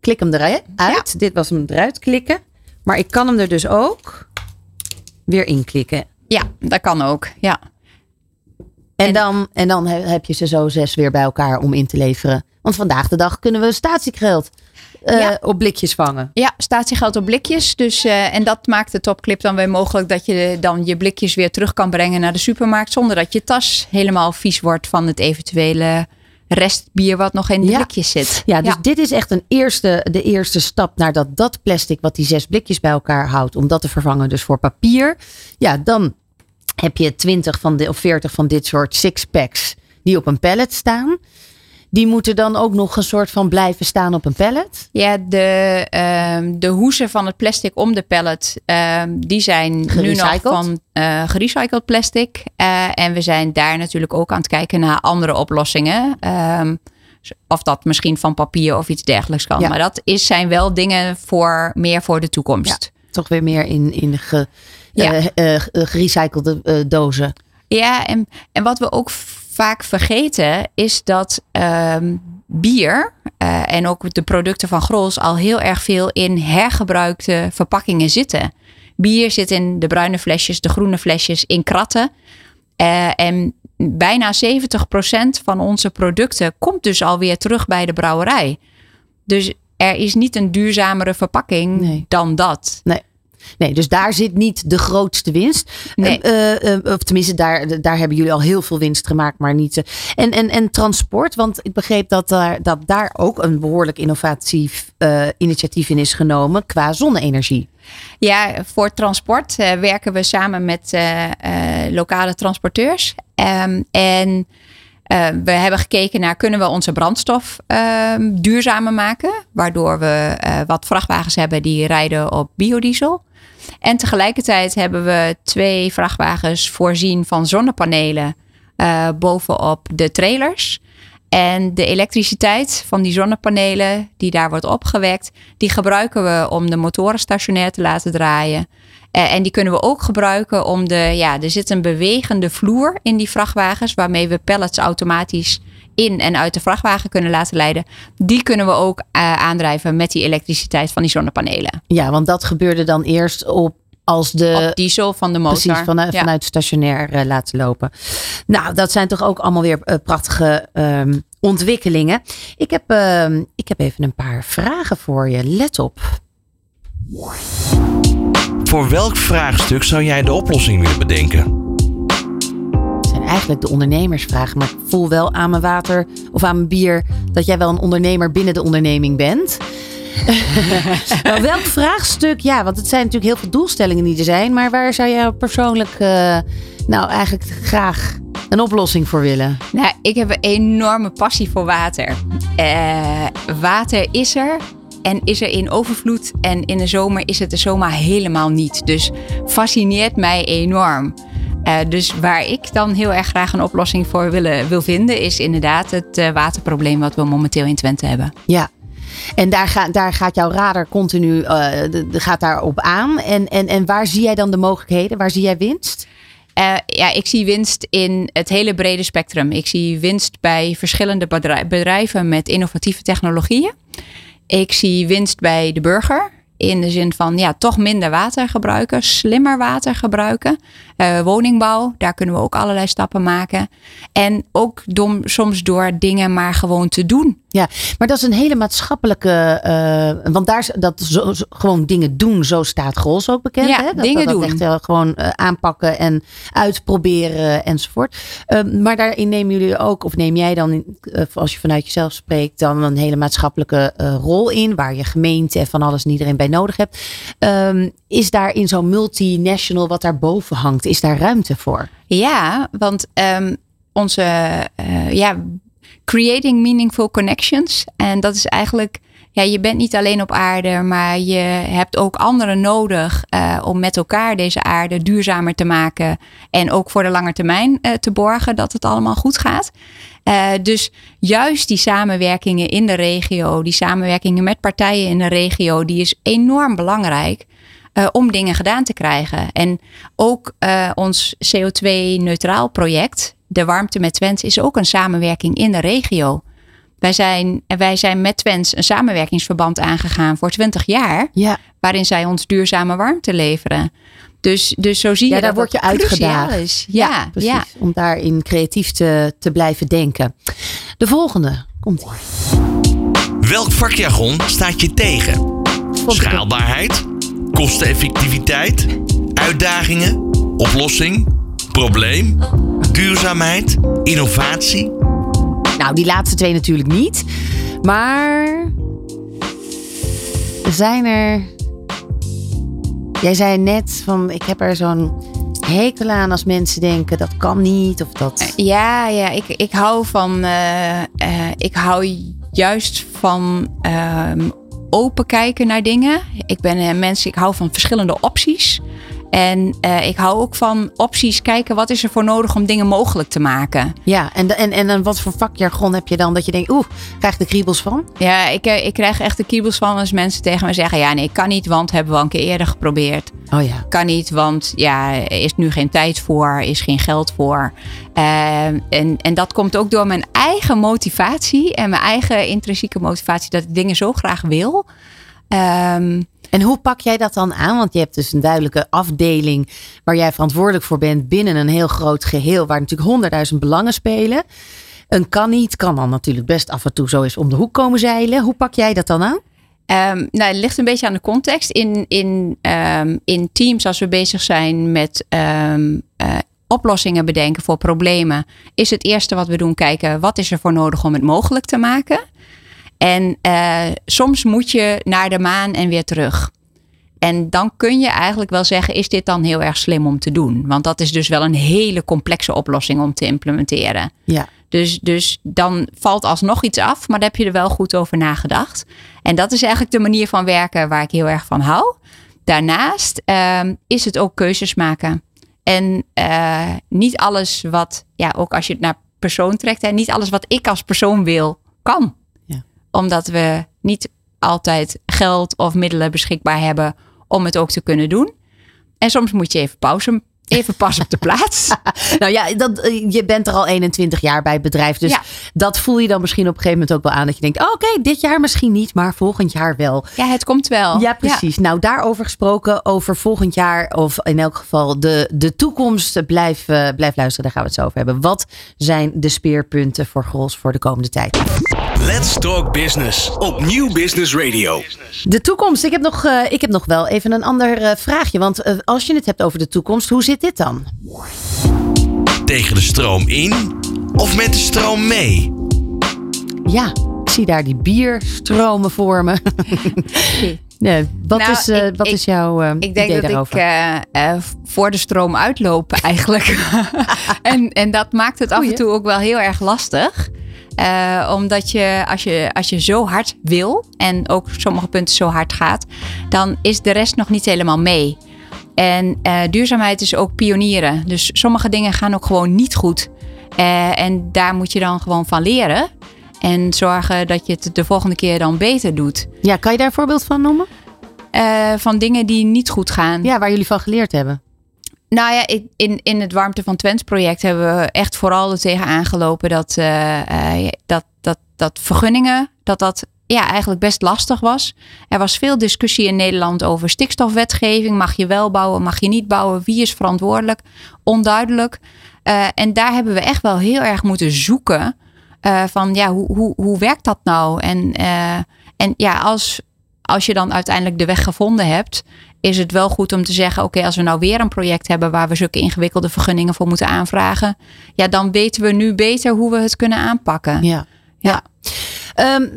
klik hem eruit. Uit. Dit was hem eruit klikken. Maar ik kan hem er dus ook weer inklikken. Ja, dat kan ook. Ja. En, dan, en dan heb je ze zo zes weer bij elkaar om in te leveren. Want vandaag de dag kunnen we statiegeld uh, op blikjes vangen. Ja, statiegeld op blikjes. Dus, uh, en dat maakt de topclip dan weer mogelijk dat je dan je blikjes weer terug kan brengen naar de supermarkt. Zonder dat je tas helemaal vies wordt van het eventuele restbier wat nog in de blikjes zit. Ja, dus dit is echt een eerste, de eerste stap naar dat, dat plastic wat die zes blikjes bij elkaar houdt. Om dat te vervangen dus voor papier. Ja, dan heb je 20 van de, of 40 van dit soort six-packs die op een pallet staan. Die moeten dan ook nog een soort van blijven staan op een pallet? Ja, de, uh, de hoezen van het plastic om de pallet, uh, die zijn nu nog van uh, gerecycled plastic. Uh, en we zijn daar natuurlijk ook aan het kijken naar andere oplossingen. Ehm, of dat misschien van papier of iets dergelijks kan. Maar dat is, zijn wel dingen voor meer voor de toekomst. Ja, toch weer meer in, in ge, ja. uh, gerecyclede dozen. Ja, en, en wat we ook vaak vergeten is dat um, bier uh, en ook de producten van Grols al heel erg veel in hergebruikte verpakkingen zitten. Bier zit in de bruine flesjes, de groene flesjes, in kratten. Uh, en bijna 70% van onze producten komt dus alweer terug bij de brouwerij. Dus er is niet een duurzamere verpakking nee. dan dat. Nee. Nee, dus daar zit niet de grootste winst. Nee. Uh, uh, of tenminste, daar, daar hebben jullie al heel veel winst gemaakt, maar niet. Uh, en, en, en transport, want ik begreep dat daar, dat daar ook een behoorlijk innovatief initiatief in is genomen qua zonne-energie. Ja, voor transport werken we samen met lokale transporteurs. Um, en uh, we hebben gekeken naar kunnen we onze brandstof uh, duurzamer maken. Waardoor we uh, wat vrachtwagens hebben die rijden op biodiesel. En tegelijkertijd hebben we twee vrachtwagens voorzien van zonnepanelen uh, bovenop de trailers. En de elektriciteit van die zonnepanelen die daar wordt opgewekt, die gebruiken we om de motoren stationair te laten draaien. Uh, en die kunnen we ook gebruiken om de, ja, er zit een bewegende vloer in die vrachtwagens, waarmee we pallets automatisch in en uit de vrachtwagen kunnen laten leiden. Die kunnen we ook uh, aandrijven met die elektriciteit van die zonnepanelen. Ja, want dat gebeurde dan eerst op als de op diesel van de motor. Precies, van, ja. vanuit stationair uh, laten lopen. Nou, dat zijn toch ook allemaal weer uh, prachtige um, ontwikkelingen. Ik heb, uh, ik heb even een paar vragen voor je. Let op. Voor welk vraagstuk zou jij de oplossing willen bedenken? Eigenlijk de ondernemersvraag. Maar ik voel wel aan mijn water of aan mijn bier dat jij wel een ondernemer binnen de onderneming bent. welk vraagstuk? Ja, want het zijn natuurlijk heel veel doelstellingen die er zijn. Maar waar zou jij persoonlijk uh, nou eigenlijk graag een oplossing voor willen? Nou, ik heb een enorme passie voor water. Uh, water is er. En is er in overvloed en in de zomer is het er zomaar helemaal niet. Dus fascineert mij enorm. Uh, dus waar ik dan heel erg graag een oplossing voor willen, wil vinden, is inderdaad het uh, waterprobleem wat we momenteel in Twente hebben. Ja. En daar, ga, daar gaat jouw radar continu uh, de, de gaat daarop aan. En, en, en waar zie jij dan de mogelijkheden? Waar zie jij winst? Uh, ja, ik zie winst in het hele brede spectrum. Ik zie winst bij verschillende bedrijven met innovatieve technologieën. Ik zie winst bij de burger. In de zin van ja, toch minder water gebruiken, slimmer water gebruiken. Uh, woningbouw, daar kunnen we ook allerlei stappen maken. En ook dom, soms door dingen maar gewoon te doen. Ja, maar dat is een hele maatschappelijke. Uh, want daar dat zo, zo, gewoon dingen doen, zo staat Grols ook bekend. Ja, hè? Dat, dingen dat, dat doen. Echt uh, gewoon aanpakken en uitproberen enzovoort. Ehm, maar daarin nemen jullie ook, of neem jij dan, als je vanuit jezelf spreekt, dan een hele maatschappelijke rol in, waar je gemeente en van alles en iedereen bij nodig hebt. Um, is daar in zo'n multinational wat daar boven hangt, is daar ruimte voor? Ja, want um, onze ja, creating meaningful connections. En dat is eigenlijk ja, je bent niet alleen op aarde, maar je hebt ook anderen nodig uh, om met elkaar deze aarde duurzamer te maken. En ook voor de lange termijn uh, te borgen dat het allemaal goed gaat. Uh, dus juist die samenwerkingen in de regio, die samenwerkingen met partijen in de regio, die is enorm belangrijk. Om dingen gedaan te krijgen. En ook ons CO2-neutraal project, de Warmte met Twents, is ook een samenwerking in de regio. Wij zijn, wij zijn met Twents een samenwerkingsverband aangegaan voor 20 jaar, ja. waarin zij ons duurzame warmte leveren. Dus, dus zo zie je ja, dat daar word je uitgedaagd. Is. Ja, ja, precies. Ja. Om daarin creatief te, te blijven denken. De volgende komt. Welk vakjargon staat je tegen? Schaalbaarheid, kosteneffectiviteit, uitdagingen, oplossing, probleem, duurzaamheid, innovatie. Nou, die laatste twee natuurlijk niet. Maar zijn er. Jij zei net van ik heb er zo'n hekel aan als mensen denken dat kan niet of dat. Ja, ja, ik, ik hou van. Uh, uh, ik hou juist van um, open kijken naar dingen. Ik ben een mens, ik hou van verschillende opties. En uh, ik hou ook van opties kijken, wat is er voor nodig om dingen mogelijk te maken. Ja, en, en, en wat voor vakjargon heb je dan dat je denkt, oeh, krijg de kriebels van? Ja, ik, ik krijg echt de kriebels van als mensen tegen me zeggen, ja nee, kan niet, want hebben we al een keer eerder geprobeerd. Oh ja. Kan niet, want ja, is nu geen tijd voor, is geen geld voor. Uh, en, en dat komt ook door mijn eigen motivatie en mijn eigen intrinsieke motivatie dat ik dingen zo graag wil. Um, en hoe pak jij dat dan aan? Want je hebt dus een duidelijke afdeling waar jij verantwoordelijk voor bent binnen een heel groot geheel, waar natuurlijk honderdduizend belangen spelen. Een kan niet, kan dan natuurlijk best af en toe zo eens om de hoek komen zeilen. Hoe pak jij dat dan aan? Um, nou, het ligt een beetje aan de context. In, in, um, in teams, als we bezig zijn met um, uh, oplossingen bedenken voor problemen, is het eerste wat we doen kijken wat is er voor nodig om het mogelijk te maken. En uh, soms moet je naar de maan en weer terug. En dan kun je eigenlijk wel zeggen: is dit dan heel erg slim om te doen? Want dat is dus wel een hele complexe oplossing om te implementeren. Ja. Dus, dus dan valt alsnog iets af, maar daar heb je er wel goed over nagedacht. En dat is eigenlijk de manier van werken waar ik heel erg van hou. Daarnaast uh, is het ook keuzes maken. En uh, niet alles wat, ja, ook als je het naar persoon trekt, hè, niet alles wat ik als persoon wil, kan omdat we niet altijd geld of middelen beschikbaar hebben om het ook te kunnen doen. En soms moet je even pauze, even pas op de plaats. nou ja, dat, je bent er al 21 jaar bij het bedrijf. Dus ja. dat voel je dan misschien op een gegeven moment ook wel aan. Dat je denkt, oh, oké, okay, dit jaar misschien niet, maar volgend jaar wel. Ja, het komt wel. Ja, precies. Ja. Nou, daarover gesproken, over volgend jaar of in elk geval de, de toekomst. Blijf, uh, blijf luisteren, daar gaan we het zo over hebben. Wat zijn de speerpunten voor Grols voor de komende tijd? Let's Talk Business op Nieuw Business Radio. De toekomst. Ik heb nog, uh, ik heb nog wel even een ander uh, vraagje. Want uh, als je het hebt over de toekomst, hoe zit dit dan? Tegen de stroom in of met de stroom mee? Ja, ik zie daar die bierstromen voor me. nee, wat Nou, is, uh, ik- wat ik- is jouw uh, Ik denk idee dat daarover? ik eh, eh, voor de stroom uitloop eigenlijk. en, en dat maakt het af en toe ook wel heel erg lastig. Eh, omdat je als, je als je zo hard wil en ook sommige punten zo hard gaat, dan is de rest nog niet helemaal mee. En eh, duurzaamheid is ook pionieren. Dus sommige dingen gaan ook gewoon niet goed. Eh, en daar moet je dan gewoon van leren. En zorgen dat je het de volgende keer dan beter doet. Ja, kan je daar een voorbeeld van noemen? Van dingen die niet goed gaan. Ja, waar jullie van geleerd hebben. Nou ja, in- in, het Warmte van Twents project hebben we echt vooral er tegen aangelopen dat, eh, eh, dat, dat, dat vergunningen, dat dat ja, eigenlijk best lastig was. Er was veel discussie in Nederland over stikstofwetgeving. Mag je wel bouwen, mag je niet bouwen? Wie is verantwoordelijk? Onduidelijk. Eh, en daar hebben we echt wel heel erg moeten zoeken. van ja, hoe, hoe, hoe werkt dat nou? En, en ja, als, als je dan uiteindelijk de weg gevonden hebt, is het wel goed om te zeggen: oké, als we nou weer een project hebben waar we zulke ingewikkelde vergunningen voor moeten aanvragen, ja, dan weten we nu beter hoe we het kunnen aanpakken. Ja. ja. Ehm,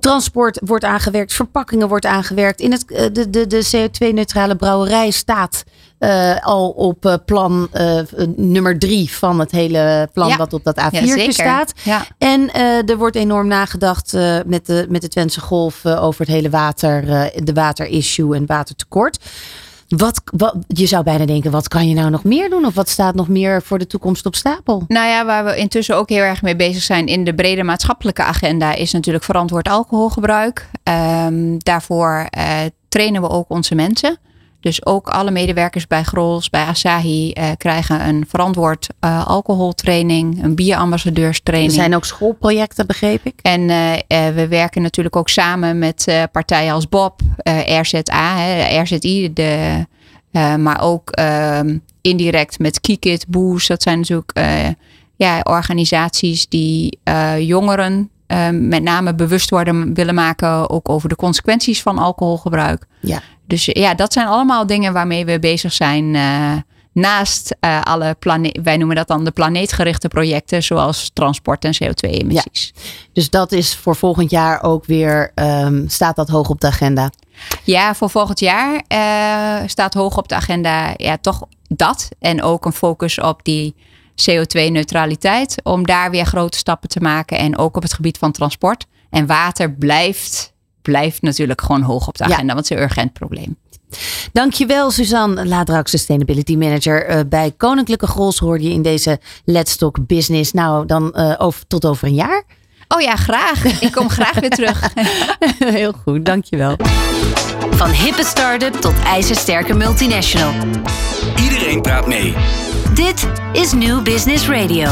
transport wordt aangewerkt, verpakkingen wordt aangewerkt. In het, de, de, de CO2-neutrale brouwerij staat uh, al op uh, plan uh, nummer drie van het hele plan ja. wat op dat A4 ja, staat. Ja. En er wordt enorm nagedacht met, de, met de Twentse Golf over het hele water, de waterissue en watertekort. Wat, wat, je zou bijna denken, wat kan je nou nog meer doen? Of wat staat nog meer voor de toekomst op stapel? Nou ja, waar we intussen ook heel erg mee bezig zijn in de brede maatschappelijke agenda, is natuurlijk verantwoord alcoholgebruik. Um, daarvoor trainen we ook onze mensen. Dus ook alle medewerkers bij Grols, bij Asahi uh, krijgen een verantwoord uh, alcoholtraining, een bierambassadeurstraining. Er zijn ook schoolprojecten, begreep ik. En uh, we werken natuurlijk ook samen met partijen als Bob, RZA, hè, RZI, de, maar ook ehm, indirect met Kikit, Boos. Dat zijn natuurlijk ja, organisaties die jongeren met name bewust worden willen maken ook over de consequenties van alcoholgebruik. Ja. Dus ja, dat zijn allemaal dingen waarmee we bezig zijn. Uh, naast uh, alle planeet, wij noemen dat dan de planeetgerichte projecten, zoals transport en CO2-emissies. Ja, dus dat is voor volgend jaar ook weer, um, staat dat hoog op de agenda? Ja, voor volgend jaar uh, staat hoog op de agenda ja, toch dat. En ook een focus op die CO2-neutraliteit. Om daar weer grote stappen te maken. En ook op het gebied van transport. En water blijft blijft natuurlijk gewoon hoog op de agenda, want het is een urgent probleem. Dankjewel, Suzanne Ladrak, Sustainability Manager uh, bij Koninklijke Grols. Hoorde je in deze Let's Talk Business. Nou, dan uh, over, tot over een jaar. Oh ja, graag. Ik kom graag weer terug. Heel goed, dankjewel. Van hippe start-up tot ijzersterke multinational. Iedereen praat mee. Dit is New Business Radio.